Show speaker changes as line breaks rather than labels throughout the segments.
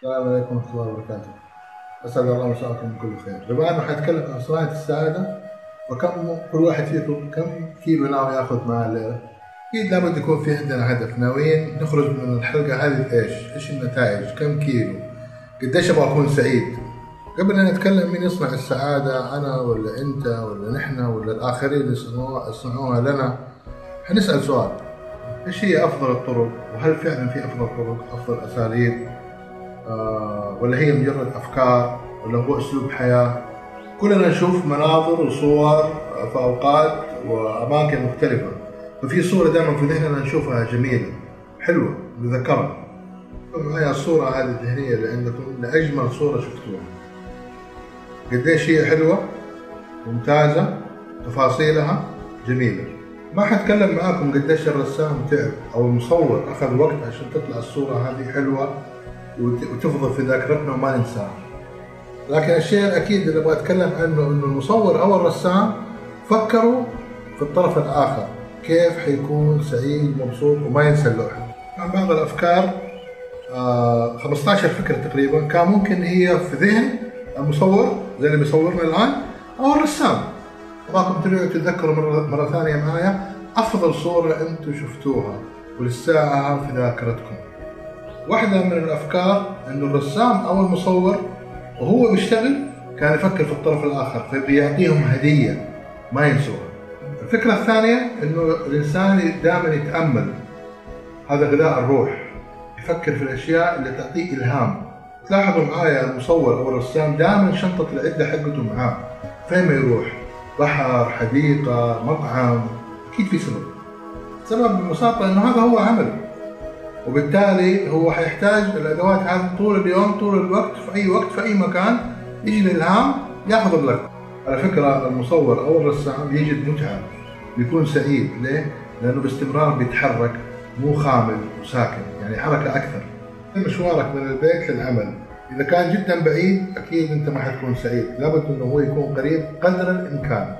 السلام عليكم ورحمة الله وبركاته. أسعد الله مساءكم بكل خير. بما أنه حنتكلم عن صناعة السعادة وكم كل واحد فيكم كم كيلو ناوي ياخذ معاه الليلة؟ أكيد لابد يكون في عندنا هدف، ناويين نخرج من الحلقة هذه بإيش؟ إيش النتائج؟ كم كيلو؟ قديش أبغى أكون سعيد؟ قبل أن نتكلم مين يصنع السعادة أنا ولا أنت ولا نحن ولا الآخرين اللي يصنعوها لنا حنسأل سؤال إيش هي أفضل الطرق؟ وهل فعلا في أفضل طرق؟ أفضل أساليب؟ آه ولا هي مجرد أفكار؟ ولا هو أسلوب حياة؟ كلنا نشوف مناظر وصور في أوقات وأماكن مختلفة ففي صورة دائما في ذهننا نشوفها جميلة حلوة نتذكرها معي الصورة هذه الذهنية اللي عندكم لأجمل صورة شفتوها. قديش هي حلوة؟ ممتازة؟ تفاصيلها؟ جميلة. ما حتكلم معاكم قديش الرسام تعب أو المصور أخذ وقت عشان تطلع الصورة هذه حلوة. وتفضل في ذاكرتنا وما ننساها. لكن الشيء الأكيد اللي أبغى أتكلم عنه إنه المصور أو الرسام فكروا في الطرف الآخر كيف حيكون سعيد مبسوط وما ينسى اللوحة. بعض الأفكار آه 15 فكرة تقريبا كان ممكن هي في ذهن المصور زي اللي بيصورنا الآن أو الرسام أبغاكم ترجعوا تتذكروا مرة, مرة ثانية معايا أفضل صورة أنتم شفتوها ولساعة في ذاكرتكم. واحدة من الأفكار إنه الرسام أو المصور وهو بيشتغل كان يفكر في الطرف الآخر فبيعطيهم هدية ما ينسوها. الفكرة الثانية إنه الإنسان دائما يتأمل. هذا غذاء الروح. يفكر في الأشياء اللي تعطيه إلهام. تلاحظوا معايا المصور أو الرسام دائما شنطة العدة حقته معاه. فين ما يروح. بحر حديقة مطعم. أكيد في سبب. سبب ببساطة أنه هذا هو عمله وبالتالي هو حيحتاج الأدوات هذه طول اليوم طول الوقت في أي وقت في أي مكان يجي الإلهام ياخذ اللقطة على فكرة المصور أو الرسام يجد متعة بيكون سعيد. ليه؟ لأنه باستمرار بيتحرك مو خامل وساكن يعني حركة أكثر. مشوارك من البيت للعمل. إذا كان جدا بعيد أكيد أنت ما حتكون سعيد. لابد إنه هو يكون قريب قدر الإمكان.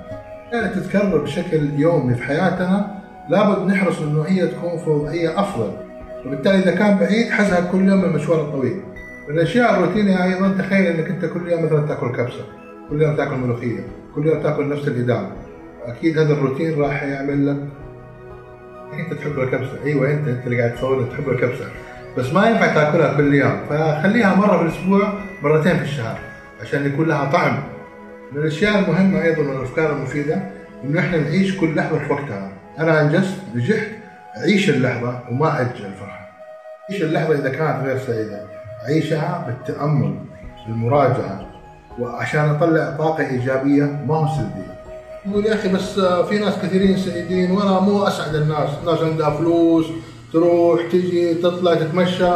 يعني تتكرر بشكل يومي في حياتنا لابد نحرص إنه هي تكون في وضعيه أفضل. وبالتالي إذا كان بعيد حزهق كل يوم المشوار الطويل. من الاشياء الروتينية أيضا تخيل إنك أنت كل يوم مثلا تأكل كبسة كل يوم تأكل ملوخية كل يوم تأكل نفس الإدام. أكيد هذا الروتين راح يعمل لك. أنت تحب الكبسة. أيوه أنت أنت اللي قاعد تصور تحب الكبسة. بس ما ينفع تأكلها كل يوم. فخليها مرة في الأسبوع مرتين في الشهر عشان يكون لها طعم. من الأشياء المهمة أيضا من الافكار المفيدة إنه إحنا نعيش كل لحظة في وقتها. أنا أنجزت نجحت اعيش اللحظة وما أجل الفرحه عيش اللحظة إذا كانت غير سعيدة. عيشها بالتأمل بالمراجعة. وعشان أطلع طاقة إيجابية ما هو سلبية. يقول يا أخي بس في ناس كثيرين سعيدين وأنا مو أسعد الناس، الناس عندها فلوس تروح تجي تطلع تتمشى.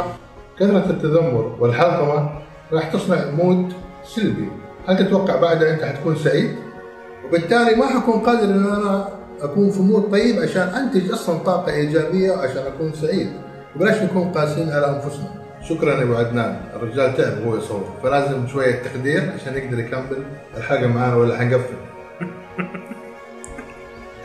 كثرة التذمر والحلطمة راح تصنع mood سلبي. هل تتوقع بعدها أنت حتكون سعيد؟ وبالتالي ما حكون قادر إن أنا أكون في mood طيب عشان أنتج أصلا طاقة إيجابية عشان أكون سعيد. وبلاش نكون قاسيين على أنفسنا. شكرا يا أبو عدنان. الرجال تعب وهو يصور. فلازم شوية تقدير عشان يقدر يكمل الحلقة معانا ولا حنقفل.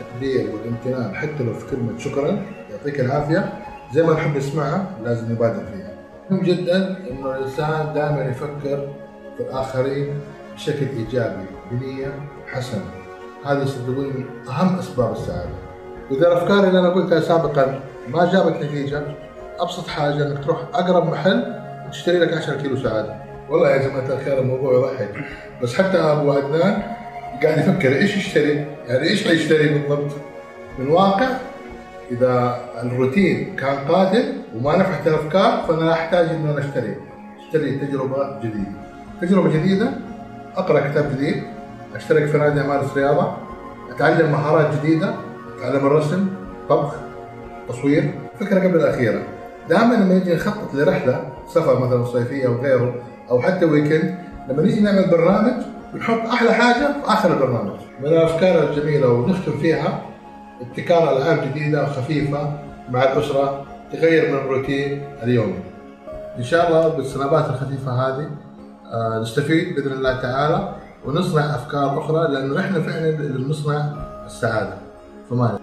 التقدير والامتنان. حتى لو في كلمة شكرا يعطيك العافية. زي ما نحب نسمعها لازم نبادر فيها. مهم جدا إنه الإنسان دائما يفكر في الآخرين بشكل إيجابي بنية حسنة. هذه صدقوني أهم أسباب السعادة. واذا الأفكار اللي أنا قلتها سابقا ما جابت نتيجة أبسط حاجة إنك تروح أقرب محل وتشتري لك 10 كيلو سعادة. والله يا جماعة الخير الموضوع يضحك بس حتى أبو عدنان قاعد يفكر إيش يشتري؟ يعني إيش حيشتري بالضبط؟ من واقع إذا الروتين كان قادم وما نفعت الأفكار فأنا أحتاج ان أنا أشتري أشتري تجربة جديدة تجربة جديدة أقرأ كتاب جديد أشترك في نادي امارس رياضة أتعلم مهارات جديدة أتعلم الرسم طبخ تصوير فكرة قبل الأخيرة. دائما لما نجي نخطط لرحلة سفر مثلا صيفية أو غيره أو حتى ويكند لما نيجي نعمل برنامج بنحط أحلى حاجة في آخر البرنامج. من الأفكار الجميلة ونختم فيها ابتكار ألعاب جديدة وخفيفه مع الأسرة تغير من الروتين اليومي. إن شاء الله بالسنابات الخفيفة هذه آه، نستفيد بإذن الله تعالى. ونصنع أفكار أخرى لأنه إحنا فعلا اللي بنصنع السعادة. فما